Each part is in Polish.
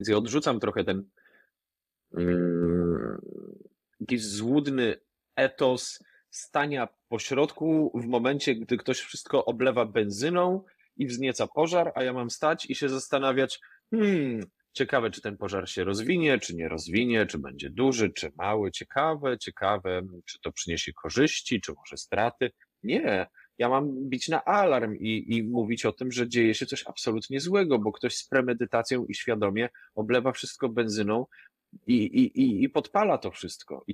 Więc ja odrzucam trochę ten um, jakiś złudny etos stania pośrodku w momencie, gdy ktoś wszystko oblewa benzyną i wznieca pożar, a ja mam stać i się zastanawiać, hmm, ciekawe, czy ten pożar się rozwinie, czy nie rozwinie, czy będzie duży, czy mały, ciekawe, ciekawe, czy to przyniesie korzyści, czy może straty. Nie, ja mam bić na alarm i, i mówić o tym, że dzieje się coś absolutnie złego, bo ktoś z premedytacją i świadomie oblewa wszystko benzyną i, i, i, i podpala to wszystko.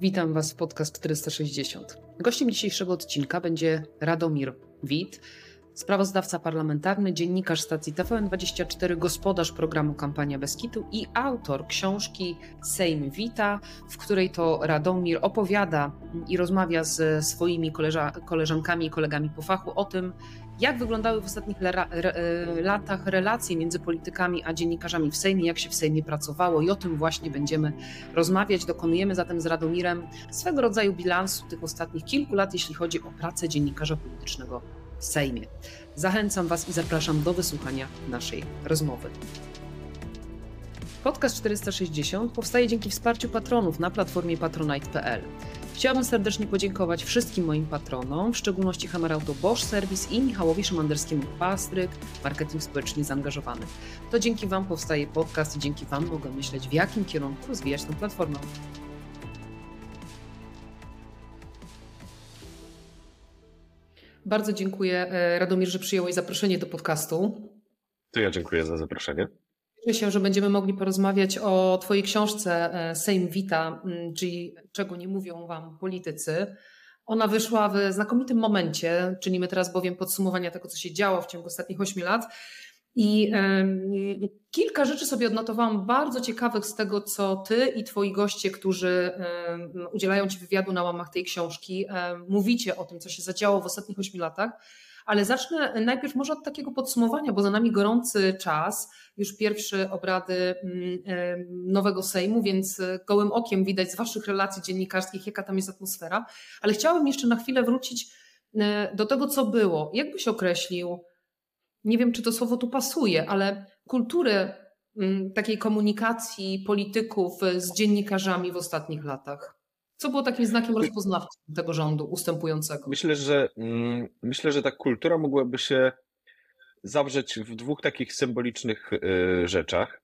Witam Was w podcast 460. Gościem dzisiejszego odcinka będzie Radomir Wit, sprawozdawca parlamentarny, dziennikarz stacji TVN24, gospodarz programu Kampania Beskitu i autor książki Sejm Wita, w której to Radomir opowiada i rozmawia z swoimi koleża koleżankami i kolegami po fachu o tym, jak wyglądały w ostatnich re latach relacje między politykami a dziennikarzami w Sejmie, jak się w Sejmie pracowało i o tym właśnie będziemy rozmawiać. Dokonujemy zatem z Radomirem swego rodzaju bilansu tych ostatnich kilku lat, jeśli chodzi o pracę dziennikarza politycznego Sejmie. Zachęcam Was i zapraszam do wysłuchania naszej rozmowy. Podcast 460 powstaje dzięki wsparciu patronów na platformie patronite.pl. Chciałabym serdecznie podziękować wszystkim moim patronom, w szczególności Hammerauto Bosch Service i Michałowi Szymanderskiemu Pastryk, marketing społecznie zaangażowany. To dzięki Wam powstaje podcast i dzięki Wam mogę myśleć, w jakim kierunku rozwijać tę platformę. Bardzo dziękuję, e, Radomir, że przyjąłeś zaproszenie do podcastu. To ja dziękuję za zaproszenie. Cieszę się, że będziemy mogli porozmawiać o Twojej książce e, Sejm Wita, czyli czego nie mówią Wam politycy. Ona wyszła w znakomitym momencie, czynimy teraz bowiem podsumowania tego, co się działo w ciągu ostatnich ośmiu lat. I kilka rzeczy sobie odnotowałam bardzo ciekawych z tego, co ty i twoi goście, którzy udzielają ci wywiadu na łamach tej książki, mówicie o tym, co się zadziało w ostatnich ośmiu latach. Ale zacznę najpierw może od takiego podsumowania, bo za nami gorący czas, już pierwsze obrady nowego Sejmu, więc gołym okiem widać z Waszych relacji dziennikarskich, jaka tam jest atmosfera. Ale chciałabym jeszcze na chwilę wrócić do tego, co było. Jak byś określił, nie wiem, czy to słowo tu pasuje, ale kulturę mm, takiej komunikacji polityków z dziennikarzami w ostatnich latach? Co było takim znakiem rozpoznawczym tego rządu ustępującego? Myślę, że mm, myślę, że ta kultura mogłaby się zawrzeć w dwóch takich symbolicznych y, rzeczach,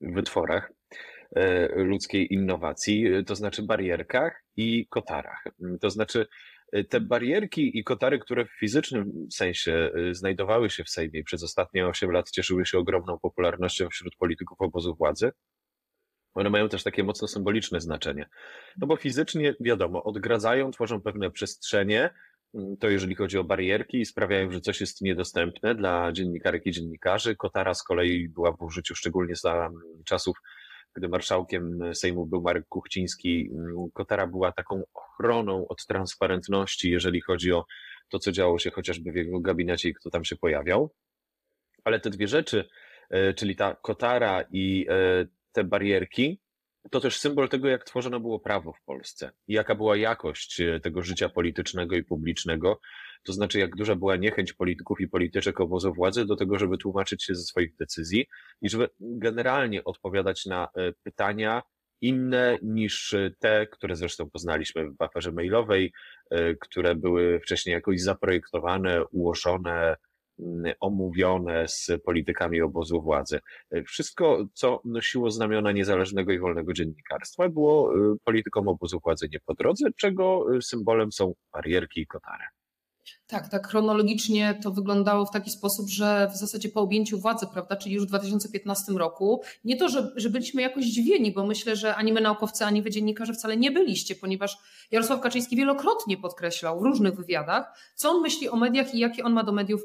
wytworach y, ludzkiej innowacji, to znaczy barierkach i kotarach. To znaczy te barierki i kotary, które w fizycznym sensie y, znajdowały się w Sejmie i przez ostatnie 8 lat cieszyły się ogromną popularnością wśród polityków obozu władzy, one mają też takie mocno symboliczne znaczenie. No bo fizycznie, wiadomo, odgradzają, tworzą pewne przestrzenie, mm, to jeżeli chodzi o barierki i sprawiają, że coś jest niedostępne dla dziennikarek i dziennikarzy. Kotara z kolei była w użyciu szczególnie za czasów gdy marszałkiem Sejmu był Marek Kuchciński, Kotara była taką ochroną od transparentności, jeżeli chodzi o to, co działo się chociażby w jego gabinecie i kto tam się pojawiał. Ale te dwie rzeczy, e, czyli ta Kotara i e, te barierki, to też symbol tego, jak tworzone było prawo w Polsce i jaka była jakość e, tego życia politycznego i publicznego, to znaczy jak duża była niechęć polityków i polityczek obozu władzy do tego, żeby tłumaczyć się ze swoich decyzji i żeby generalnie odpowiadać na e, pytania inne niż te, które zresztą poznaliśmy w aferze mailowej, e, które były wcześniej jakoś zaprojektowane, ułożone, omówione z politykami obozu władzy. E, wszystko, co nosiło znamiona niezależnego i wolnego dziennikarstwa, było politykom obozu władzy nie po drodze, czego symbolem są barierki i kotary. Tak, tak chronologicznie to wyglądało w taki sposób, że w zasadzie po objęciu władzy, prawda, czyli już w 2015 roku, nie to, że, że byliśmy jakoś zdziwieni, bo myślę, że ani my naukowcy, ani wy dziennikarze wcale nie byliście, ponieważ Jarosław Kaczyński wielokrotnie podkreślał w różnych wywiadach, co on myśli o mediach i jakie on ma do mediów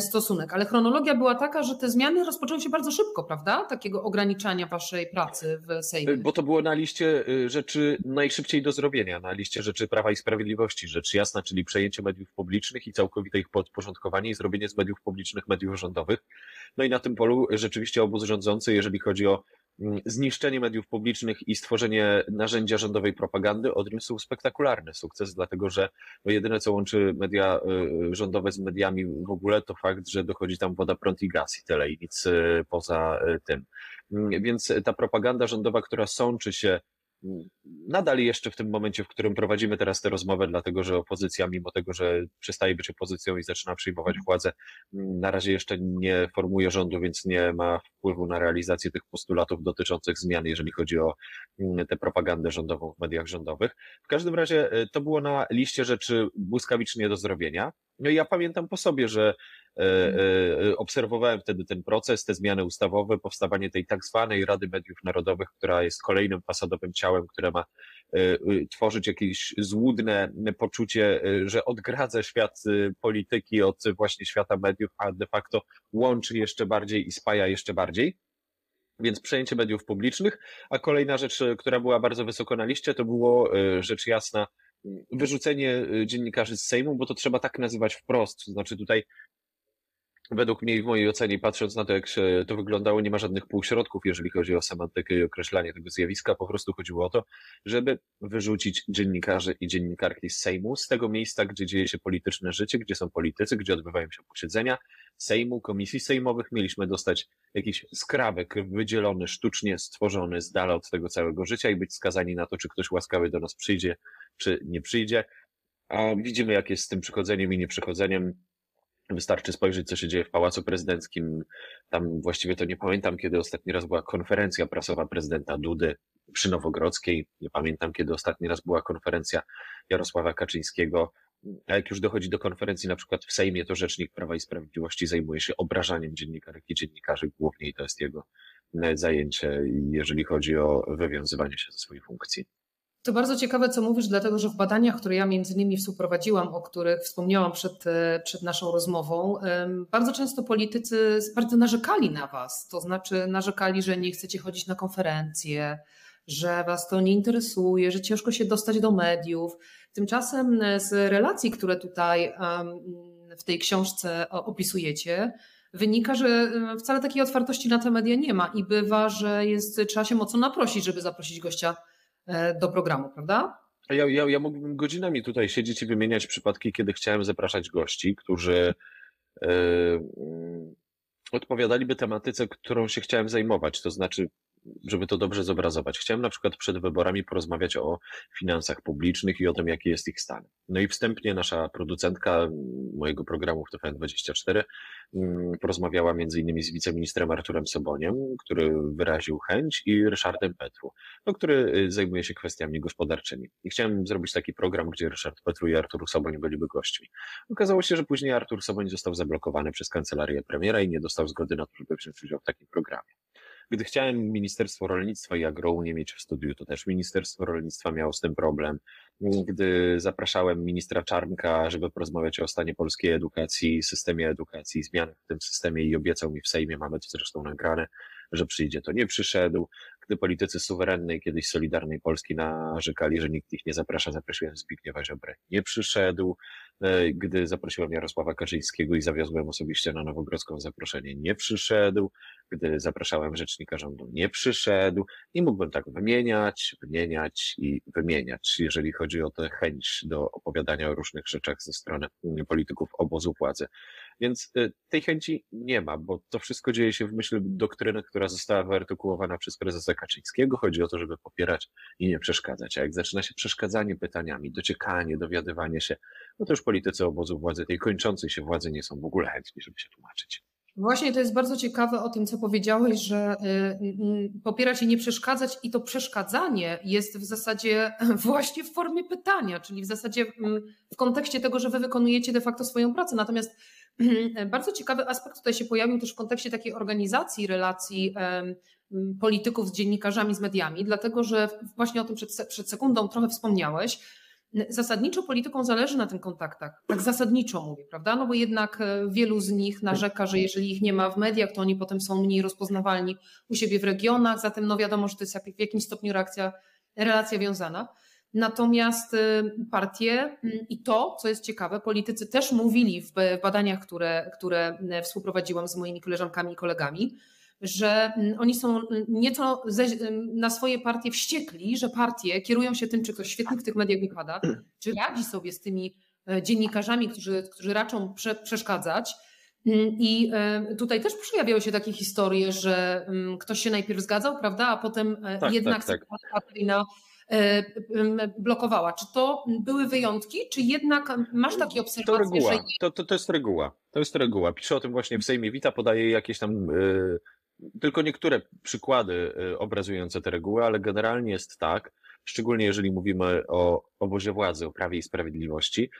stosunek. Ale chronologia była taka, że te zmiany rozpoczęły się bardzo szybko, prawda? Takiego ograniczania waszej pracy w Sejmie. Bo to było na liście y, rzeczy najszybciej do zrobienia, na liście rzeczy Prawa i Sprawiedliwości. Rzecz jasna, czyli przejęcie mediów publicznych i całkowite ich podporządkowanie i zrobienie z mediów publicznych mediów rządowych. No i na tym polu rzeczywiście obóz rządzący, jeżeli chodzi o zniszczenie mediów publicznych i stworzenie narzędzia rządowej propagandy odniósł spektakularny sukces, dlatego że no jedyne, co łączy media y, rządowe z mediami w ogóle, to fakt, że dochodzi tam woda, prąd i gaz i tyle, i nic y, poza tym. Mm, więc ta propaganda rządowa, która sączy się nadal jeszcze w tym momencie, w którym prowadzimy teraz tę rozmowę, dlatego że opozycja, mimo tego, że przestaje być opozycją i zaczyna przyjmować mhm. władzę, na razie jeszcze nie formuje rządu, więc nie ma wpływu na realizację tych postulatów dotyczących zmian, jeżeli chodzi o tę propagandę rządową w mediach rządowych. W każdym razie e, to było na liście rzeczy błyskawicznie do zrobienia. No i ja pamiętam po sobie, że E, e, obserwowałem wtedy ten proces, te zmiany ustawowe, powstawanie tej tak zwanej Rady Mediów Narodowych, która jest kolejnym fasadowym ciałem, które ma e, tworzyć jakieś złudne poczucie, że odgradza świat polityki od właśnie świata mediów, a de facto łączy jeszcze bardziej i spaja jeszcze bardziej. Więc przejęcie mediów publicznych, a kolejna rzecz, która była bardzo wysoko na liście, to było rzecz jasna wyrzucenie dziennikarzy z Sejmu, bo to trzeba tak nazywać wprost. Znaczy tutaj Według mnie i w mojej ocenie, patrząc na to, jak to wyglądało, nie ma żadnych półśrodków, jeżeli chodzi o semantykę i określanie tego zjawiska. Po prostu chodziło o to, żeby wyrzucić dziennikarzy i dziennikarki z Sejmu, z tego miejsca, gdzie dzieje się polityczne życie, gdzie są politycy, gdzie odbywają się posiedzenia Sejmu, komisji sejmowych. Mieliśmy dostać jakiś skrawek wydzielony, sztucznie stworzony z dala od tego całego życia i być skazani na to, czy ktoś łaskawy do nas przyjdzie, czy nie przyjdzie. A widzimy, jak jest z tym przychodzeniem i nieprzychodzeniem Wystarczy spojrzeć, co się dzieje w Pałacu Prezydenckim. Tam właściwie to nie pamiętam, kiedy ostatni raz była konferencja prasowa prezydenta Dudy przy Nowogrodzkiej. Nie pamiętam, kiedy ostatni raz była konferencja Jarosława Kaczyńskiego. A jak już dochodzi do konferencji na przykład w Sejmie, to Rzecznik Prawa i Sprawiedliwości zajmuje się obrażaniem dziennikarek i dziennikarzy głównie i to jest jego zajęcie, jeżeli chodzi o wywiązywanie się ze swojej funkcji. To bardzo ciekawe, co mówisz, dlatego że w badaniach, które ja między innymi współprowadziłam, o których wspomniałam przed, e, przed naszą rozmową, bardzo często politycy bardzo narzekali na was. To znaczy, narzekali, że nie chcecie chodzić na konferencje, że was to nie interesuje, że ciężko się dostać do mediów. Tymczasem e, z relacji, które tutaj w tej książce opisujecie, wynika, że wcale takiej otwartości na te media nie ma i bywa, że jest, trzeba się mocno naprosić, żeby zaprosić gościa do programu, prawda? Ja, ja, ja mógłbym godzinami tutaj siedzieć i wymieniać przypadki, kiedy chciałem zapraszać gości, którzy yy, odpowiadaliby tematyce, którą się chciałem zajmować. To znaczy, żeby to dobrze zobrazować. Chciałem na przykład przed wyborami porozmawiać o finansach publicznych i o tym, jaki jest ich stan. No i wstępnie nasza producentka mojego programu w TVN24 mm, porozmawiała między innymi z wiceministrem Arturem Soboniem, który wyraził chęć i Ryszardem Petru, no, który y, zajmuje się kwestiami gospodarczymi. I chciałem zrobić taki program, gdzie Ryszard Petru i Artur Soboń byliby gośćmi. Okazało się, że później Artur Soboń został zablokowany przez kancelarię premiera i nie dostał zgody na to, żeby wziąć udział w takim programie. Gdy chciałem Ministerstwo Rolnictwa i Agrounię mieć w studiu, to też Ministerstwo Rolnictwa miało z tym problem. Gdy zapraszałem ministra Czarnka, żeby porozmawiać o stanie polskiej edukacji, systemie edukacji, zmianach w tym systemie i obiecał mi w Sejmie, mamy to zresztą nagrane, że przyjdzie, to nie przyszedł. Gdy politycy suwerennej, kiedyś Solidarnej Polski narzekali, że nikt ich nie zaprasza, zaprosiłem Zbigniewa Ziobrę, nie przyszedł. E, gdy zaprosiłem Jarosława Kaczyńskiego i zawiozłem osobiście na Nowogrodzką zaproszenie, nie przyszedł. Gdy zapraszałem rzecznika rządu, nie przyszedł. I mógłbym tak wymieniać, wymieniać i wymieniać, jeżeli chodzi o tę chęć do opowiadania o różnych rzeczach ze strony polityków obozu władzy. Więc e, tej chęci nie ma, bo to wszystko dzieje się w myśl doktryny, która została wyartykułowana przez prezesa Kaczyńskiego. Chodzi o to, żeby popierać i nie przeszkadzać. A jak zaczyna się przeszkadzanie pytaniami, dociekanie, dowiadywanie się, no to już politycy obozu władzy, tej kończącej się władzy nie są w ogóle chętni, żeby się tłumaczyć. Właśnie to jest bardzo ciekawe o tym, co powiedziałeś, że y, y, popierać i nie przeszkadzać, i to przeszkadzanie jest w zasadzie właśnie w formie pytania, czyli w zasadzie mm, w kontekście tego, że wy wykonujecie de facto swoją pracę. Natomiast bardzo ciekawy aspekt tutaj się pojawił też w kontekście takiej organizacji relacji polityków z dziennikarzami, z mediami, dlatego że właśnie o tym przed, przed sekundą trochę wspomniałeś zasadniczo polityką zależy na tych kontaktach. Tak zasadniczo mówię, prawda? No bo jednak e, wielu z nich narzeka, że jeżeli ich nie ma w mediach, to oni potem są mniej rozpoznawalni u siebie w regionach, zatem no wiadomo, że to jest w jakimś stopniu reakcja, relacja wiązana. Natomiast e, partie i to, co jest ciekawe, politycy też mówili w badaniach, które, które współprowadziłam z moimi koleżankami i kolegami, że mm, oni są nieco ze, na swoje partie wściekli, że partie kierują się tym, czy ktoś świetnie w tych mediach wypada, czy radzi sobie z tymi e, dziennikarzami, którzy, którzy raczą prze, przeszkadzać. Mm, I e, tutaj też przejawiały się takie historie, że mm, ktoś się najpierw zgadzał, prawda, a potem e, tak, jednak tak, tak. Partyjna blokowała. Czy to były wyjątki, czy jednak masz takie obserwacje? To reguła. Że... To, to, to jest reguła. To jest reguła. Piszę o tym właśnie w Sejmie Wita, podaje jakieś tam yy, tylko niektóre przykłady obrazujące te reguły, ale generalnie jest tak, szczególnie jeżeli mówimy o obozie władzy, o prawie i sprawiedliwości,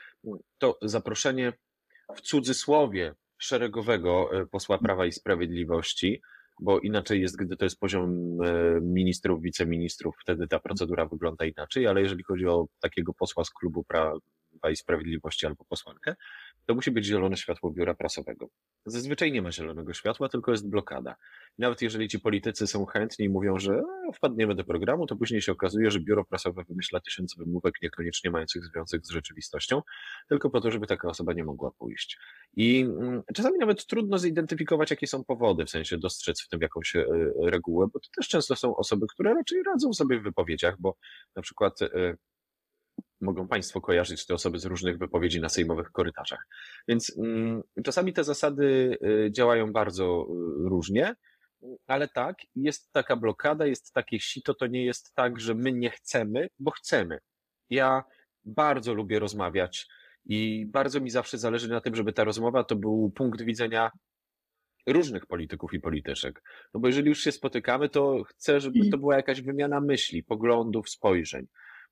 to zaproszenie w cudzysłowie szeregowego posła Prawa i Sprawiedliwości, bo inaczej jest, gdy to jest poziom e, ministrów, wiceministrów, wtedy ta procedura wygląda inaczej, ale jeżeli chodzi o takiego posła z klubu Prawa i Sprawiedliwości albo posłankę, to musi być zielone światło biura prasowego. Zazwyczaj nie ma zielonego światła, tylko jest blokada. Nawet jeżeli ci politycy są chętni i mówią, że wpadniemy do programu, to później się okazuje, że biuro prasowe wymyśla tysiące wymówek niekoniecznie mających związek z rzeczywistością, tylko po to, żeby taka osoba nie mogła pójść. I mm, czasami nawet trudno zidentyfikować, jakie są powody, w sensie dostrzec w tym jakąś e, regułę, bo to też często są osoby, które raczej radzą sobie w wypowiedziach, bo na przykład e, mogą Państwo kojarzyć te osoby z różnych wypowiedzi na sejmowych korytarzach. Więc mm, czasami te zasady y, działają bardzo y, różnie, ale tak, jest taka blokada, jest takie sito, to nie jest tak, że my nie chcemy, bo chcemy. Ja bardzo lubię rozmawiać i bardzo mi zawsze zależy na tym, żeby ta rozmowa to był punkt widzenia różnych polityków i polityczek. No bo jeżeli już się spotykamy, to chcę, żeby to była jakaś wymiana myśli, poglądów, spojrzeń.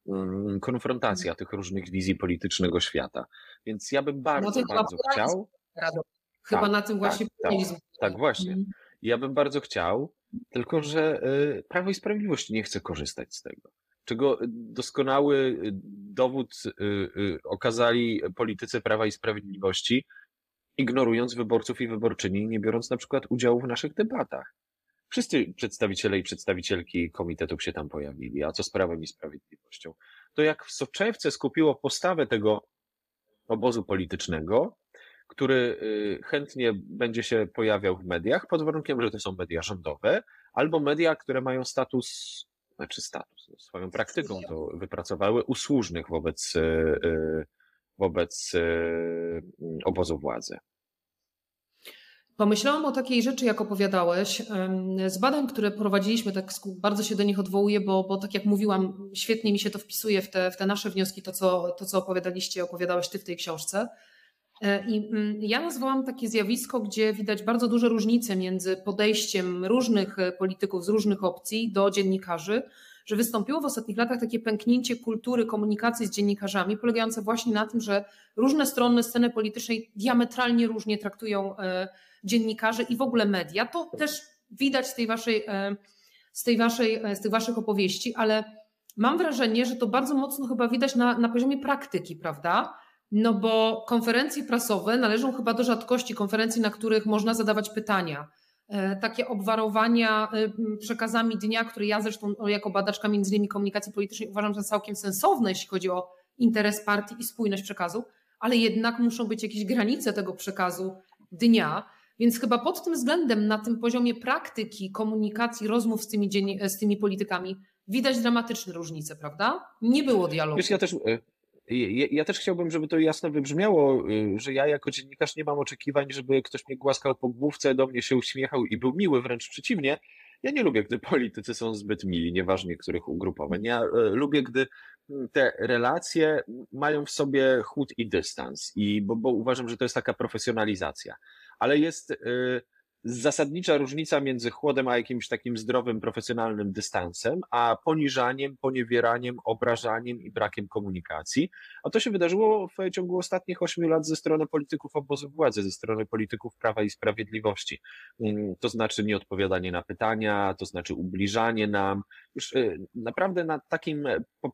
Mm, konfrontacja tych różnych wizji politycznego świata. Więc ja bym bardzo, no bardzo chciał. Chyba tak, na tym właśnie tak, tak, tak, właśnie. Mhm. Ja bym bardzo chciał, tylko że y, Prawo i Sprawiedliwość nie chce korzystać z tego. Czego doskonały y, dowód y, okazali politycy Prawa i Sprawiedliwości, ignorując wyborców i wyborczyni, nie biorąc na przykład udziału w naszych debatach. Wszyscy przedstawiciele i przedstawicielki komitetów się tam pojawili, a co z Prawem i Sprawiedliwością? To jak w soczewce skupiło postawę tego obozu politycznego, który y, chętnie będzie się pojawiał w mediach, pod warunkiem, że to są media rządowe, albo media, które mają status, znaczy status, no, swoją praktyką to wypracowały, usłużnych wobec, y, y, wobec obozu władzy. Pomyślałam o takiej rzeczy, jak opowiadałeś. Z badań, które prowadziliśmy, tak bardzo się do nich odwołuję, bo, bo tak jak mówiłam, świetnie mi się to wpisuje w te, w te nasze wnioski, to co, to co opowiadaliście, opowiadałeś ty w tej książce. E, I mm, ja nazwałam takie zjawisko, gdzie widać bardzo duże różnice między podejściem różnych e, polityków z różnych opcji do dziennikarzy, że wystąpiło w ostatnich latach takie pęknięcie kultury komunikacji z dziennikarzami, polegające właśnie na tym, że różne strony sceny politycznej diametralnie różnie traktują e, dziennikarzy i w ogóle media. To też widać z tej waszej, e, z tej waszej, e, z tych waszych opowieści, ale mam wrażenie, że to bardzo mocno chyba widać na, na poziomie praktyki, prawda? No bo konferencje prasowe należą chyba do rzadkości konferencji, na których można zadawać pytania. E, takie obwarowania przekazami dnia, które ja zresztą jako badaczka między innymi komunikacji politycznej uważam za całkiem sensowne, jeśli chodzi o interes partii i spójność przekazu, ale jednak muszą być jakieś granice tego przekazu dnia. Więc chyba pod tym względem, na tym poziomie praktyki, komunikacji, rozmów z tymi, z tymi politykami, widać dramatyczne różnice, prawda? Nie było dialogu. Wiesz, ja też, e, ja, też chciałbym, żeby to jasno wybrzmiało, e, że ja jako dziennikarz nie mam oczekiwań, żeby ktoś mnie głaskał po główce, do mnie się uśmiechał i był miły, wręcz przeciwnie. Ja nie lubię, gdy politycy są zbyt mili, nieważnie których ugrupowań. Ja e, lubię, gdy te relacje mają w sobie chłód i dystans, i bo, bo uważam, że to jest taka profesjonalizacja ale jest y, zasadnicza różnica między chłodem a jakimś takim zdrowym, profesjonalnym dystansem, a poniżaniem, poniewieraniem, obrażaniem i brakiem komunikacji. A to się wydarzyło w ciągu ostatnich ośmiu lat ze strony polityków obozu władzy, ze strony polityków Prawa i Sprawiedliwości. Mm, to znaczy nieodpowiadanie na pytania, to znaczy ubliżanie nam. Już y, naprawdę na takim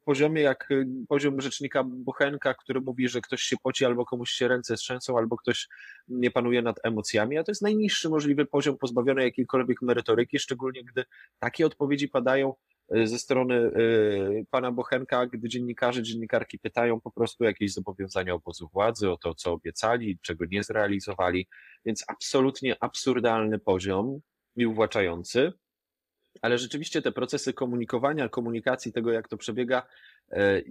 poziomie jak y, poziom rzecznika Bochenka, który mówi, że ktoś się poci albo komuś się ręce trzęsą, albo ktoś nie panuje nad emocjami, a to jest najniższy możliwy poziom pozbawiony jakiejkolwiek merytoryki, szczególnie gdy takie odpowiedzi padają e, ze strony e, pana Bochenka, gdy dziennikarze, dziennikarki pytają po prostu jakieś zobowiązania obozu władzy, o to, co obiecali, czego nie zrealizowali, więc absolutnie absurdalny poziom. i uwłaczający, ale rzeczywiście te procesy komunikowania, komunikacji tego, jak to przebiega, e,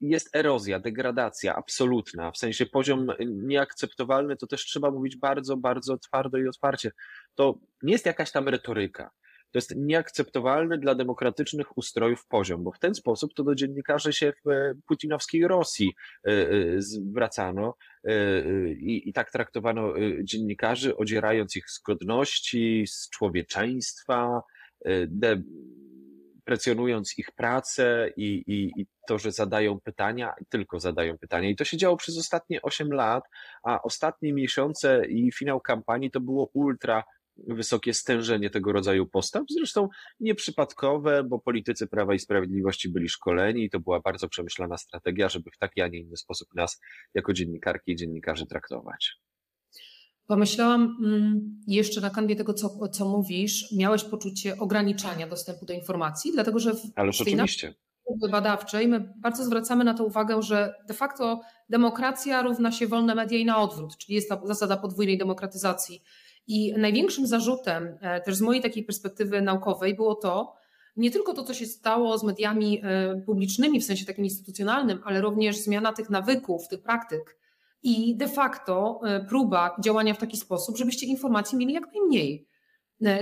jest erozja, degradacja absolutna, w sensie poziom nieakceptowalny, to też trzeba mówić bardzo, bardzo twardo i otwarcie. To nie jest jakaś tam retoryka. To jest nieakceptowalny dla demokratycznych ustrojów poziom, bo w ten sposób to do dziennikarzy się w e, putinowskiej Rosji e, zwracano i, tak traktowano dziennikarzy, odzierając ich z godności, z człowieczeństwa, deprecjonując ich pracę i, i, i to, że zadają pytania, tylko zadają pytania. I to się działo przez ostatnie 8 lat, a ostatnie miesiące i finał kampanii to było ultra wysokie stężenie tego rodzaju postaw, zresztą nieprzypadkowe, bo politycy Prawa i Sprawiedliwości byli szkoleni i to była bardzo przemyślana strategia, żeby w taki, a nie inny sposób nas jako dziennikarki i dziennikarzy traktować. Pomyślałam mm, jeszcze na kanwie tego, co, co mówisz, miałeś poczucie ograniczania dostępu do informacji, dlatego że w Ależ oczywiście. badawczej my bardzo zwracamy na to uwagę, że de facto demokracja równa się wolne media i na odwrót, czyli jest ta zasada podwójnej demokratyzacji. I największym zarzutem, e, też z mojej takiej perspektywy naukowej, było to, nie tylko to, co się stało z mediami e, publicznymi w sensie takim instytucjonalnym, ale również zmiana tych nawyków, tych praktyk i de facto e, próba działania w taki sposób, żebyście informacji mieli jak najmniej. E,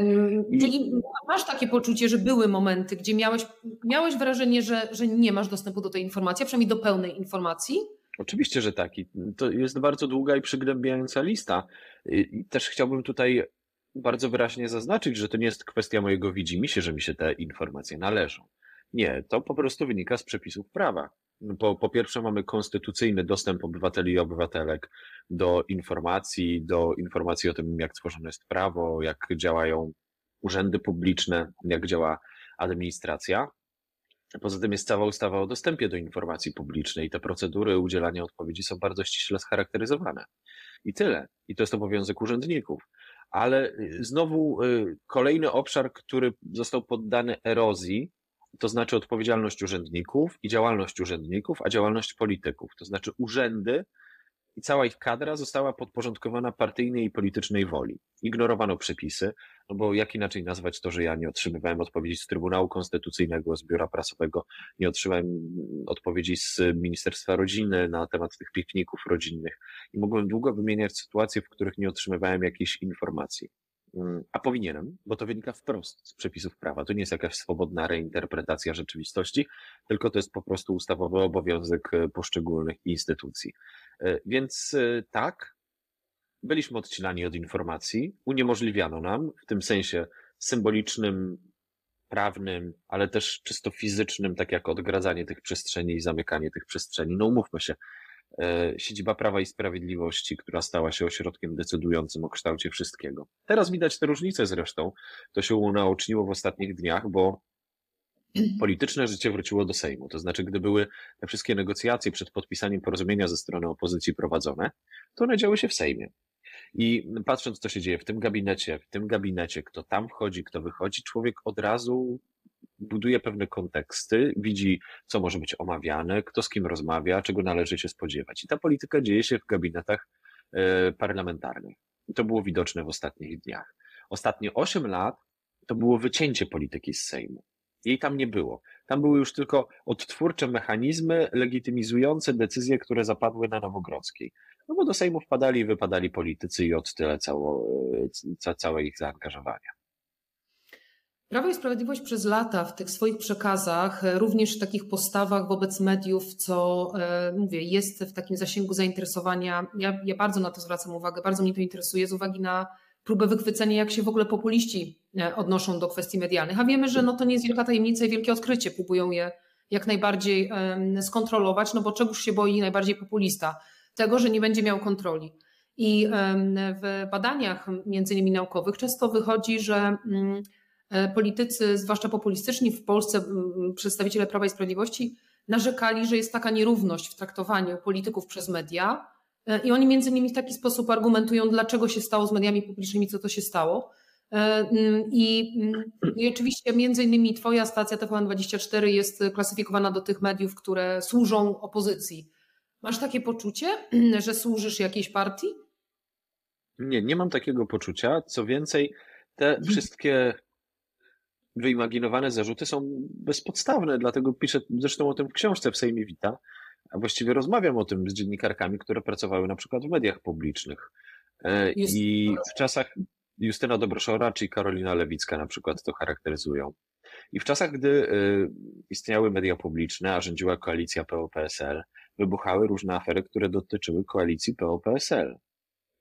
czyli masz takie poczucie, że były momenty, gdzie miałeś, miałeś wrażenie, że, że nie masz dostępu do tej informacji, a przynajmniej do pełnej informacji? Oczywiście, że tak. I to jest bardzo długa i przygnębiająca lista. I też chciałbym tutaj bardzo wyraźnie zaznaczyć, że to nie jest kwestia mojego widzimisię, że mi się te informacje należą. Nie, to po prostu wynika z przepisów prawa. Po, po pierwsze, mamy konstytucyjny dostęp obywateli i obywatelek do informacji, do informacji o tym, jak tworzone jest prawo, jak działają urzędy publiczne, jak działa administracja. Poza tym jest cała ustawa o dostępie do informacji publicznej te procedury udzielania odpowiedzi są bardzo ściśle scharakteryzowane. I tyle. I to jest obowiązek urzędników. Ale y, znowu y, kolejny obszar, który został poddany erozji, to znaczy odpowiedzialność urzędników i działalność urzędników, a działalność polityków. To znaczy urzędy i cała ich kadra została podporządkowana partyjnej i politycznej woli. Ignorowano przepisy, no bo jak inaczej nazwać to, że ja nie otrzymywałem odpowiedzi z Trybunału Konstytucyjnego, z Biura Prasowego, nie otrzymałem odpowiedzi z Ministerstwa Rodziny na temat tych pikników rodzinnych i mogłem długo wymieniać sytuacje, w których nie otrzymywałem jakiejś informacji. Mm, a powinienem, bo to wynika wprost z przepisów prawa. To nie jest jakaś swobodna reinterpretacja rzeczywistości, tylko to jest po prostu ustawowy obowiązek e, poszczególnych instytucji. E, więc e, tak, byliśmy odcinani od informacji, uniemożliwiano nam w tym sensie symbolicznym, prawnym, ale też czysto fizycznym, tak jak odgradzanie tych przestrzeni i zamykanie tych przestrzeni. No umówmy się, siedziba Prawa i Sprawiedliwości, która stała się ośrodkiem decydującym o kształcie wszystkiego. Teraz widać te różnice zresztą. To się unaoczniło w ostatnich dniach, bo polityczne życie wróciło do Sejmu. To znaczy, gdy były te wszystkie negocjacje przed podpisaniem porozumienia ze strony opozycji prowadzone, to one działy się w Sejmie. I patrząc, co się dzieje w tym gabinecie, w tym gabinecie, kto tam wchodzi, kto wychodzi, człowiek od razu buduje pewne konteksty, widzi, co może być omawiane, kto z kim rozmawia, czego należy się spodziewać. I ta polityka dzieje się w gabinetach e, parlamentarnych. To było widoczne w ostatnich dniach. Ostatnie 8 lat to było wycięcie polityki z Sejmu. Jej tam nie było. Tam były już tylko odtwórcze mechanizmy legitymizujące decyzje, które zapadły na Nowogrodzkiej. No bo do Sejmu wpadali i wypadali politycy i od tyle cało, ca, całe ich zaangażowania. Prawo i Sprawiedliwość przez lata w tych swoich przekazach, e, również w takich postawach wobec mediów, co e, mówię, jest w takim zasięgu zainteresowania. Ja, ja bardzo na to zwracam uwagę, bardzo mnie to interesuje z uwagi na próbę wychwycenia, jak się w ogóle populiści e, odnoszą do kwestii medialnych. A wiemy, że no to nie jest wielka tajemnica i wielkie odkrycie. Próbują je jak najbardziej skontrolować, no bo czegoś się boi najbardziej populista? Tego, że nie będzie miał kontroli. I w badaniach, między innymi naukowych, często wychodzi, że mm, politycy, zwłaszcza populistyczni w Polsce, przedstawiciele Prawa i Sprawiedliwości, narzekali, że jest taka nierówność w traktowaniu polityków przez media. E, I oni między innymi w taki sposób argumentują, dlaczego się stało z mediami publicznymi, co to się stało. E, I, I, oczywiście między innymi twoja stacja TVN24 jest klasyfikowana do tych mediów, które służą opozycji. Masz takie poczucie, że służysz jakiejś partii? Nie, nie mam takiego poczucia. Co więcej, te mhm. wszystkie wyimaginowane zarzuty są bezpodstawne, dlatego piszę zresztą o tym w książce w Sejmie Wita, a właściwie rozmawiam o tym z dziennikarkami, które pracowały na przykład w mediach publicznych. E, I w czasach Justyna Dobroszora czy Karolina Lewicka na przykład to charakteryzują. I w czasach, gdy e, istniały media publiczne, a rządziła koalicja PO-PSL, wybuchały różne afery, które dotyczyły koalicji PO-PSL.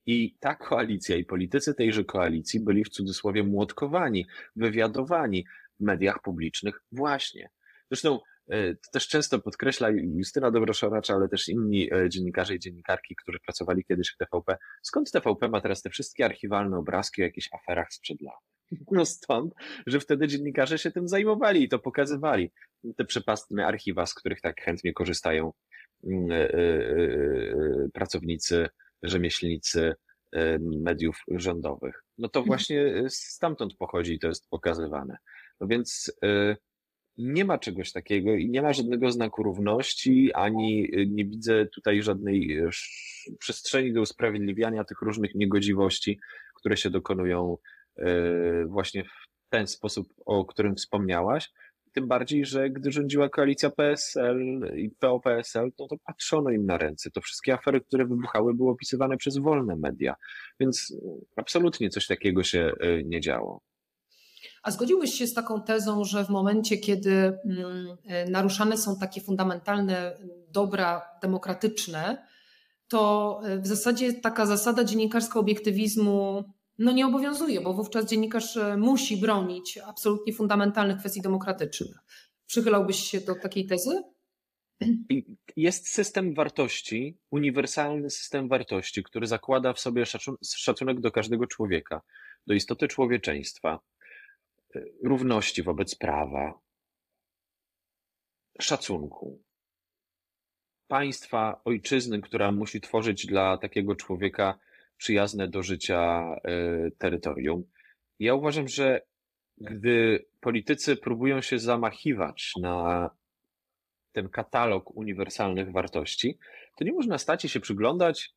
I ta koalicja i politycy tejże koalicji byli w cudzysłowie młotkowani, wywiadowani w mediach publicznych właśnie. Zresztą e, to też często podkreśla Justyna Dobroszoracz, ale też inni e, dziennikarze i dziennikarki, którzy pracowali kiedyś w TVP. Skąd TVP ma teraz te wszystkie archiwalne obrazki o jakichś aferach sprzed lat? No stąd, że wtedy dziennikarze się tym zajmowali i to pokazywali. Te przepastne archiwa, z których tak chętnie korzystają mm, e, pracownicy rzemieślnicy e, mediów rządowych. No to mhm. właśnie e, stamtąd pochodzi i to jest pokazywane. No więc e, nie ma czegoś takiego i nie ma żadnego znaku równości, ani nie widzę tutaj żadnej przestrzeni do usprawiedliwiania tych różnych niegodziwości, które się dokonują właśnie w ten sposób, o którym wspomniałaś. Tym bardziej, że gdy rządziła koalicja PSL i PO-PSL, to, to patrzono im na ręce. To wszystkie afery, które wybuchały, były opisywane przez wolne media. Więc absolutnie coś takiego się e, nie działo. A zgodziłbyś się z taką tezą, że w momencie, kiedy mm, e, naruszane są takie fundamentalne dobra demokratyczne, to e, w zasadzie taka zasada dziennikarskiego obiektywizmu no nie obowiązuje, bo wówczas dziennikarz e, musi bronić absolutnie fundamentalnych kwestii demokratycznych. Przychylałbyś się do takiej tezy? Jest system wartości, uniwersalny system wartości, który zakłada w sobie szacunek do każdego człowieka, do istoty człowieczeństwa, e, równości wobec prawa, szacunku. Państwa, ojczyzny, która musi tworzyć dla takiego człowieka przyjazne do życia e, terytorium. Ja uważam, że gdy politycy próbują się zamachiwać na ten katalog uniwersalnych wartości, to nie można stać i się przyglądać,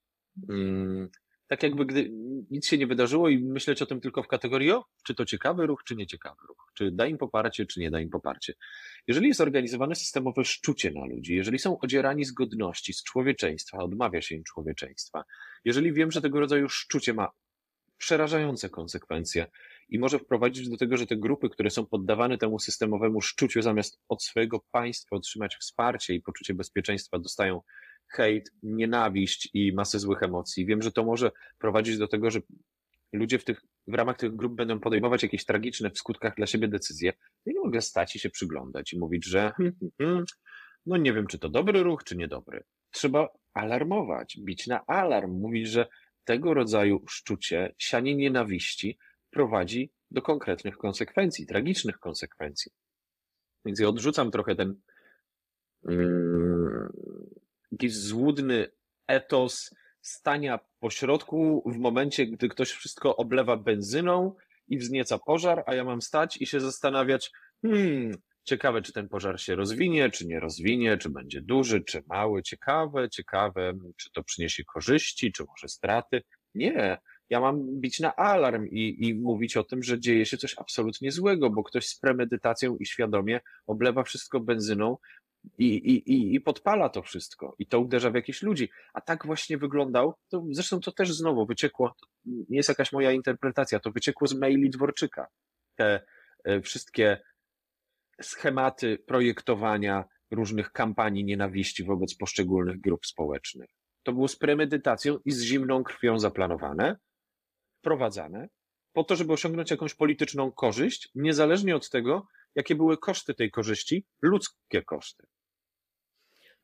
mm, tak jakby gdy nic się nie wydarzyło i myśleć o tym tylko w kategorii, o, czy to ciekawy ruch, czy nieciekawy ruch, czy da im poparcie, czy nie da im poparcie. Jeżeli jest organizowane systemowe szczucie na ludzi, jeżeli są odzierani z godności, z człowieczeństwa, odmawia się im człowieczeństwa, jeżeli wiem, że tego rodzaju szczucie ma przerażające konsekwencje i może wprowadzić do tego, że te grupy, które są poddawane temu systemowemu szczuciu, zamiast od swojego państwa otrzymać wsparcie i poczucie bezpieczeństwa, dostają hejt, nienawiść i masę złych emocji. Wiem, że to może prowadzić do tego, że ludzie w, tych, w ramach tych grup będą podejmować jakieś tragiczne w skutkach dla siebie decyzje. Ja nie mogę stać i się przyglądać i mówić, że hmm, hmm, hmm, no nie wiem, czy to dobry ruch, czy niedobry. Trzeba alarmować, bić na alarm, mówić, że tego rodzaju szczucie, sianie nienawiści prowadzi do konkretnych konsekwencji, tragicznych konsekwencji. Więc ja odrzucam trochę ten yy, jakiś złudny etos stania pośrodku w momencie, gdy ktoś wszystko oblewa benzyną i wznieca pożar, a ja mam stać i się zastanawiać, hmm, ciekawe, czy ten pożar się rozwinie, czy nie rozwinie, czy będzie duży, czy mały, ciekawe, ciekawe, czy to przyniesie korzyści, czy może straty. Nie, ja mam bić na alarm i, i mówić o tym, że dzieje się coś absolutnie złego, bo ktoś z premedytacją i świadomie oblewa wszystko benzyną, i, i, i podpala to wszystko i to uderza w jakichś ludzi. A tak właśnie wyglądał, to zresztą to też znowu wyciekło, nie jest jakaś moja interpretacja, to wyciekło z maili Dworczyka. Te e, wszystkie schematy projektowania różnych kampanii nienawiści wobec poszczególnych grup społecznych. To było z premedytacją i z zimną krwią zaplanowane, wprowadzane, po to, żeby osiągnąć jakąś polityczną korzyść, niezależnie od tego, jakie były koszty tej korzyści, ludzkie koszty.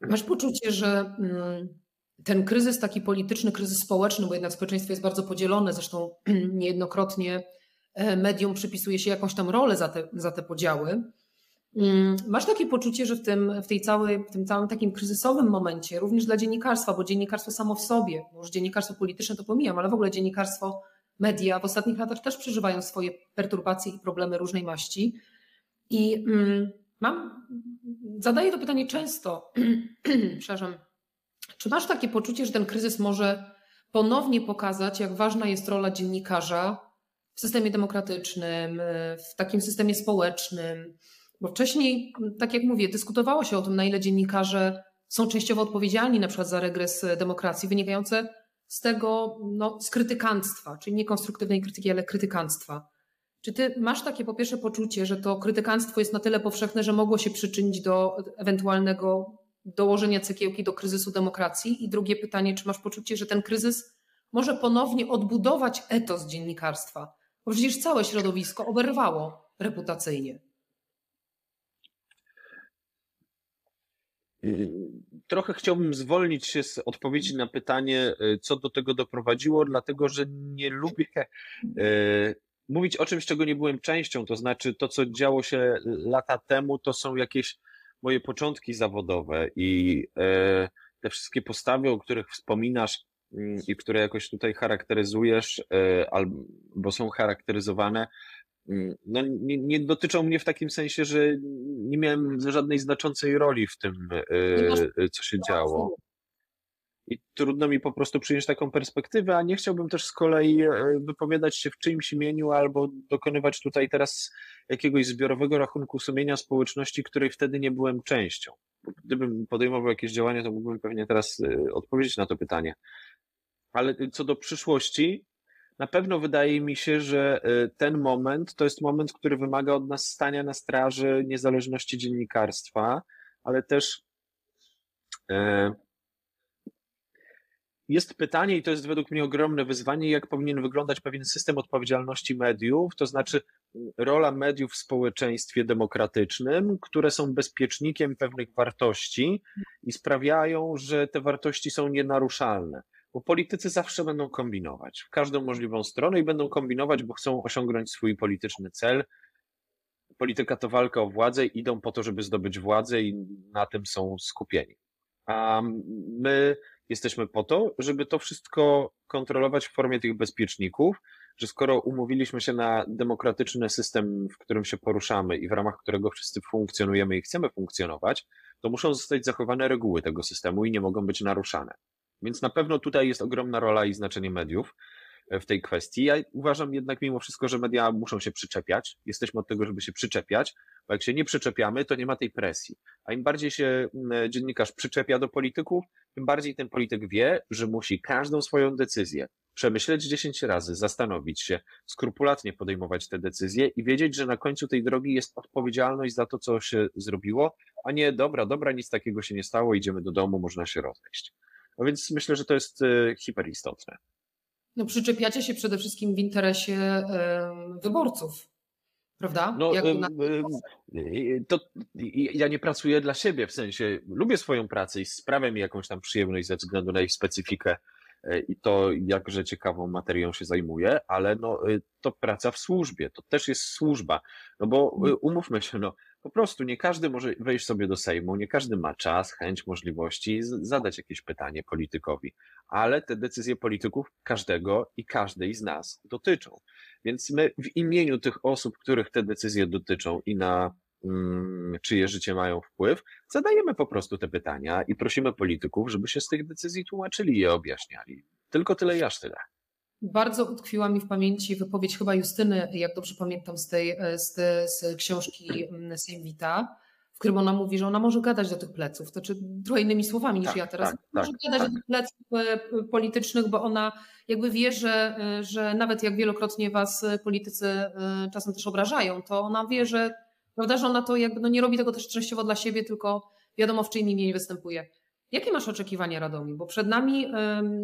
Masz poczucie, że mm, ten kryzys taki polityczny, kryzys społeczny, bo jednak społeczeństwo jest bardzo podzielone, zresztą niejednokrotnie e, medium przypisuje się jakąś tam rolę za te, za te podziały. Mm, masz takie poczucie, że w tym, w, tej całej, w tym całym takim kryzysowym momencie, również dla dziennikarstwa, bo dziennikarstwo samo w sobie, może dziennikarstwo polityczne to pomijam, ale w ogóle dziennikarstwo, media w ostatnich latach też przeżywają swoje perturbacje i problemy różnej maści. I mm, mam, zadaję to pytanie często, przepraszam, czy masz takie poczucie, że ten kryzys może ponownie pokazać, jak ważna jest rola dziennikarza w systemie demokratycznym, w takim systemie społecznym. Bo wcześniej, tak jak mówię, dyskutowało się o tym, na ile dziennikarze są częściowo odpowiedzialni na przykład za regres demokracji, wynikające z tego, no, z krytykanstwa, czyli nie konstruktywnej krytyki, ale krytykanstwa. Czy ty masz takie po pierwsze poczucie, że to krytykanstwo jest na tyle powszechne, że mogło się przyczynić do ewentualnego dołożenia cegiełki do kryzysu demokracji? I drugie pytanie, czy masz poczucie, że ten kryzys może ponownie odbudować etos dziennikarstwa? Bo przecież całe środowisko oberwało reputacyjnie. Trochę chciałbym zwolnić się z odpowiedzi na pytanie, y, co do tego doprowadziło, dlatego że nie lubię y, mówić o czymś, czego nie byłem częścią. To znaczy, to, co działo się lata temu, to są jakieś moje początki zawodowe i y, te wszystkie postawy, o których wspominasz mm, i które jakoś tutaj charakteryzujesz, albo są charakteryzowane, no, nie, nie, dotyczą mnie w takim sensie, że nie miałem żadnej znaczącej roli w tym, e, e, co się działo. I trudno mi po prostu przyjąć taką perspektywę, a nie chciałbym też z kolei e, wypowiadać się w czyimś imieniu albo dokonywać tutaj teraz jakiegoś zbiorowego rachunku sumienia społeczności, której wtedy nie byłem częścią. Gdybym podejmował jakieś działania, to mógłbym pewnie teraz odpowiedzieć na to pytanie. Ale co do przyszłości, na pewno wydaje mi się, że y, ten moment to jest moment, który wymaga od nas stania na straży niezależności dziennikarstwa, ale też e, jest pytanie, i to jest według mnie ogromne wyzwanie, jak powinien wyglądać pewien system odpowiedzialności mediów, to znaczy rola mediów w społeczeństwie demokratycznym, które są bezpiecznikiem pewnych wartości i sprawiają, że te wartości są nienaruszalne. Bo politycy zawsze będą kombinować w każdą możliwą stronę i będą kombinować, bo chcą osiągnąć swój polityczny cel. Polityka to walka o władzę, idą po to, żeby zdobyć władzę i na tym są skupieni. A my jesteśmy po to, żeby to wszystko kontrolować w formie tych bezpieczników, że skoro umówiliśmy się na demokratyczny system, w którym się poruszamy i w ramach którego wszyscy funkcjonujemy i chcemy funkcjonować, to muszą zostać zachowane reguły tego systemu i nie mogą być naruszane. Więc na pewno tutaj jest ogromna rola i znaczenie mediów e, w tej kwestii. Ja uważam jednak mimo wszystko, że media muszą się przyczepiać. Jesteśmy od tego, żeby się przyczepiać, bo jak się nie przyczepiamy, to nie ma tej presji. A im bardziej się dziennikarz przyczepia do polityków, tym bardziej ten polityk wie, że musi każdą swoją decyzję przemyśleć 10 razy, zastanowić się, skrupulatnie podejmować te decyzje i wiedzieć, że na końcu tej drogi jest odpowiedzialność za to, co się zrobiło, a nie dobra, dobra, nic takiego się nie stało, idziemy do domu, można się rozejść. No więc myślę, że to jest e, hiperistotne. No przyczepiacie się przede wszystkim w interesie wyborców, prawda? No, na... to ja nie pracuję dla siebie, w sensie lubię swoją pracę i sprawia mi jakąś tam przyjemność ze względu na ich specyfikę e, i to, jakże ciekawą materią się zajmuję, ale no, e, to praca w służbie, to też jest służba, no bo mm. umówmy się, no, po prostu nie każdy może wejść sobie do Sejmu, nie każdy ma czas, chęć, możliwości zadać jakieś pytanie politykowi, ale te decyzje polityków każdego i każdej z nas dotyczą. Więc my w imieniu tych osób, których te decyzje dotyczą i na mm, czyje życie mają wpływ, zadajemy po prostu te pytania i prosimy polityków, żeby się z tych decyzji tłumaczyli i je objaśniali. Tylko tyle i aż tyle. Bardzo utkwiła mi w pamięci wypowiedź chyba Justyny, jak dobrze pamiętam, z tej z, z książki mm, Sejmita, w którym ona mówi, że ona może gadać do tych pleców. To czy trochę innymi słowami niż tak, ja teraz. Tak, może tak, gadać tak. do tych pleców e, politycznych, bo ona jakby wie, że, e, że nawet jak wielokrotnie was politycy e, czasem też obrażają, to ona wie, że, prawda, że ona to jakby no nie robi tego też częściowo dla siebie, tylko wiadomo w czyim imieniu występuje. Jakie masz oczekiwania, Radomi? Bo przed nami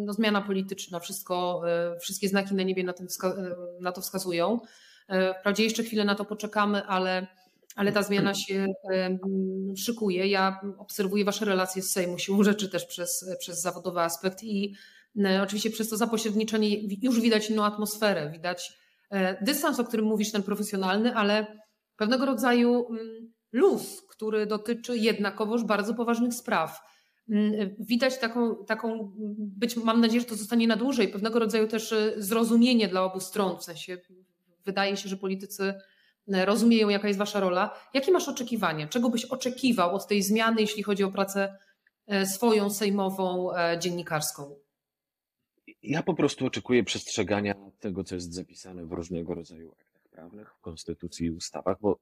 no, zmiana polityczna, wszystko, e, wszystkie znaki na niebie na, e, na to wskazują. E, wprawdzie jeszcze chwilę na to poczekamy, ale, ale ta zmiana się szykuje. Ja obserwuję Wasze relacje z Sejmu siłą rzeczy też przez, przez zawodowy aspekt i oczywiście przez to zapośredniczenie już widać inną atmosferę, widać dystans, o którym mówisz, ten profesjonalny, ale pewnego rodzaju luz, który dotyczy jednakowoż bardzo poważnych spraw. Mm, widać taką, taką być, mam nadzieję, że to zostanie na dłużej, pewnego rodzaju też y, zrozumienie dla obu stron, w sensie wydaje się, że politycy y, rozumieją, jaka jest wasza rola. Jakie masz oczekiwania? Czego byś oczekiwał od tej zmiany, jeśli chodzi o pracę y, swoją, sejmową, dziennikarską? Ja po prostu oczekuję przestrzegania tego, co jest zapisane w różnego rodzaju aktach prawnych, w konstytucji i ustawach, bo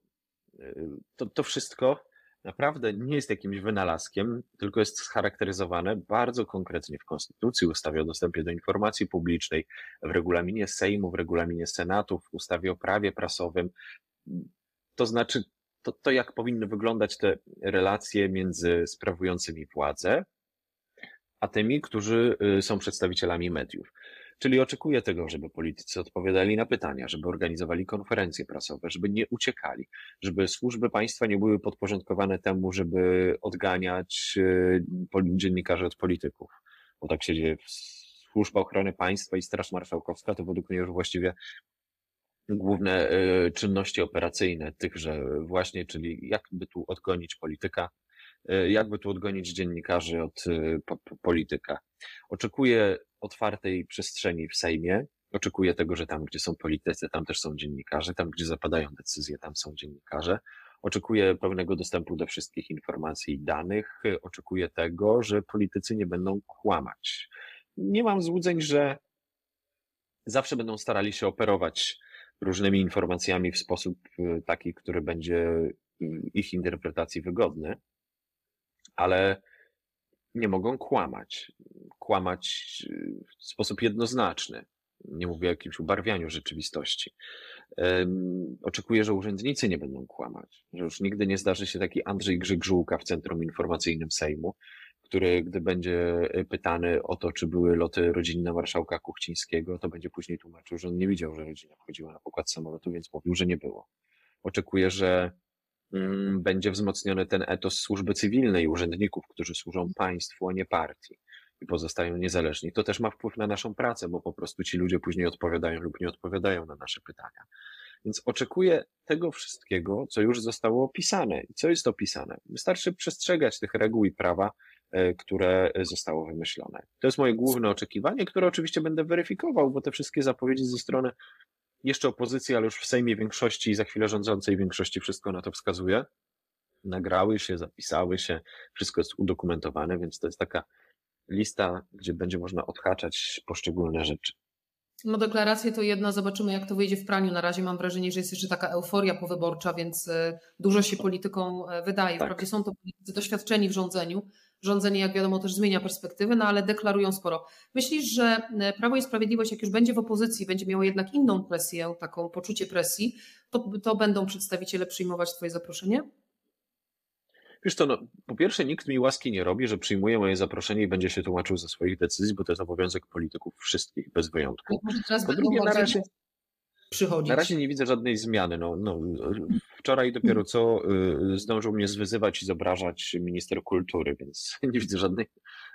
y, to, to wszystko naprawdę nie jest jakimś wynalazkiem, tylko jest scharakteryzowane bardzo konkretnie w Konstytucji, ustawie o dostępie do informacji publicznej, w regulaminie Sejmu, w regulaminie Senatu, w ustawie o prawie prasowym. To znaczy, to, to jak powinny wyglądać te relacje między sprawującymi władzę, a tymi, którzy y, są przedstawicielami mediów. Czyli oczekuję tego, żeby politycy odpowiadali na pytania, żeby organizowali konferencje prasowe, żeby nie uciekali, żeby służby państwa nie były podporządkowane temu, żeby odganiać y, dziennikarzy od polityków. Bo tak się dzieje Służba Ochrony Państwa i Straż Marszałkowska to według mnie już właściwie główne y, czynności operacyjne tychże właśnie, czyli jakby tu odgonić polityka, y, jakby tu odgonić dziennikarzy od polityka. Oczekuję otwartej przestrzeni w Sejmie. Oczekuję tego, że tam, gdzie są politycy, tam też są dziennikarze, tam, gdzie zapadają decyzje, tam są dziennikarze. Oczekuję pełnego dostępu do wszystkich informacji i danych. Oczekuję tego, że politycy nie będą kłamać. Nie mam złudzeń, że zawsze będą starali się operować różnymi informacjami w sposób y, taki, który będzie y, ich interpretacji wygodny, ale nie mogą kłamać. Kłamać y, w sposób jednoznaczny. Nie mówię o jakimś ubarwianiu rzeczywistości. Oczekuję, że urzędnicy nie będą kłamać, że już nigdy nie zdarzy się taki Andrzej Grzegżółka w Centrum Informacyjnym Sejmu, który, gdy będzie pytany o to, czy były loty rodzinne marszałka Kuchcińskiego, to będzie później tłumaczył, że on nie widział, że rodzina wchodziła na pokład samolotu, więc mówił, że nie było. Oczekuję, że będzie wzmocniony ten etos służby cywilnej, urzędników, którzy służą państwu, a nie partii i pozostają niezależni. To też ma wpływ na naszą pracę, bo po prostu ci ludzie później odpowiadają lub nie odpowiadają na nasze pytania. Więc oczekuję tego wszystkiego, co już zostało opisane. I co jest opisane? Wystarczy przestrzegać tych reguł i prawa, e, które zostało wymyślone. To jest moje główne oczekiwanie, które oczywiście będę weryfikował, bo te wszystkie zapowiedzi ze strony jeszcze opozycji, ale już w Sejmie większości i za chwilę rządzącej większości wszystko na to wskazuje. Nagrały się, zapisały się, wszystko jest udokumentowane, więc to jest taka lista, gdzie będzie można odhaczać poszczególne rzeczy. No deklaracje to jedno, zobaczymy jak to wyjdzie w praniu. Na razie mam wrażenie, że jest jeszcze taka euforia powyborcza, więc e, dużo się politykom e, wydaje. Tak. Wprawdzie są to politycy doświadczeni w rządzeniu, Rządzenie, jak wiadomo, też zmienia perspektywy, no ale deklarują sporo. Myślisz, że e, Prawo i Sprawiedliwość, jak już będzie w opozycji, będzie miało jednak inną presję, taką poczucie presji, to, to będą przedstawiciele przyjmować Twoje zaproszenie? Wiesz to, no, po pierwsze nikt mi łaski nie robi, że przyjmuje moje zaproszenie i będzie się tłumaczył ze swoich decyzji, bo to jest obowiązek polityków wszystkich, bez wyjątku. Może teraz po drugie, na razie, przychodzić. Na razie nie widzę żadnej zmiany. No, no, wczoraj dopiero co y, zdążył mnie zwyzywać i zobrażać minister kultury, więc nie widzę żadnej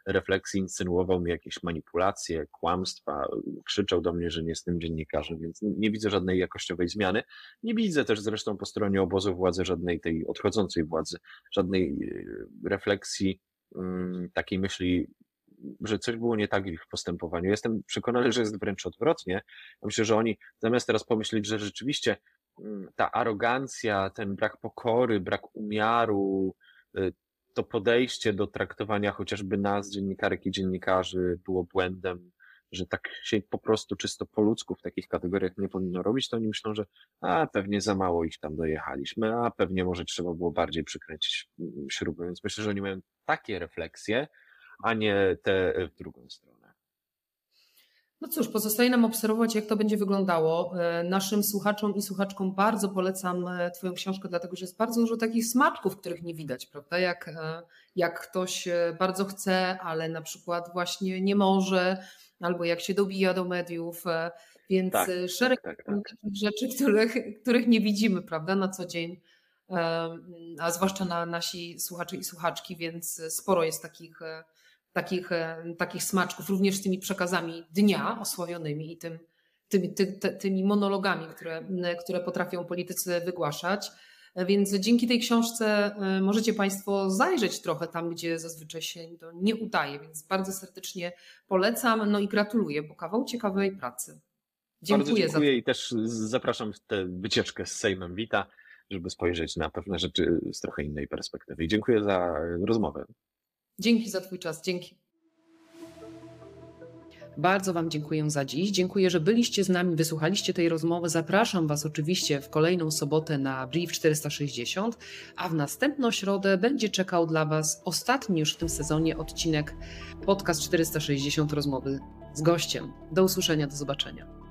refleksji, insynuował mi jakieś manipulacje, kłamstwa, krzyczał do mnie, że nie jestem dziennikarzem, więc nie widzę żadnej jakościowej zmiany. Nie widzę też zresztą po stronie obozu władzy żadnej tej odchodzącej władzy, żadnej y, refleksji mm, takiej myśli, że coś było nie tak w ich postępowaniu. Jestem przekonany, że jest wręcz odwrotnie. Myślę, że oni zamiast teraz pomyśleć, że rzeczywiście mm, ta arogancja, ten brak pokory, brak umiaru, y, to podejście do traktowania chociażby nas, dziennikarek i dziennikarzy, było błędem, że tak się po prostu czysto po ludzku w takich kategoriach nie powinno robić, to oni myślą, że a pewnie za mało ich tam dojechaliśmy, a pewnie może trzeba było bardziej przykręcić mm, śruby. Więc myślę, że oni mają takie refleksje, a nie te w drugą stronę. No cóż, pozostaje nam obserwować, jak to będzie wyglądało. E, naszym słuchaczom i słuchaczkom bardzo polecam e, Twoją książkę, dlatego że jest bardzo dużo takich smaczków, których nie widać, prawda? Jak, e, jak ktoś bardzo chce, ale na przykład właśnie nie może, albo jak się dobija do mediów, więc tak, szereg tak, tak, tak. rzeczy, których, których nie widzimy, prawda, na co dzień, a zwłaszcza na nasi słuchacze i słuchaczki, więc sporo jest takich takich, e, takich smaczków, również z tymi przekazami dnia osławionymi i tym, tymi, ty, ty, tymi monologami, które, które potrafią politycy wygłaszać. Więc dzięki tej książce e, możecie Państwo zajrzeć trochę tam, gdzie zazwyczaj się to nie udaje, więc bardzo serdecznie polecam. No i gratuluję, bo kawał ciekawej pracy. Dziękuję, bardzo dziękuję za... i też zapraszam w tę wycieczkę z Sejmem Wita, żeby spojrzeć na pewne rzeczy z trochę innej perspektywy. I dziękuję za rozmowę. Dzięki za Twój czas, dzięki. Bardzo Wam dziękuję za dziś. Dziękuję, że byliście z nami, wysłuchaliście tej rozmowy. Zapraszam Was oczywiście w kolejną sobotę na Brief 460, a w następną środę będzie czekał dla Was ostatni już w tym sezonie odcinek podcast 460 rozmowy z gościem. Do usłyszenia, do zobaczenia.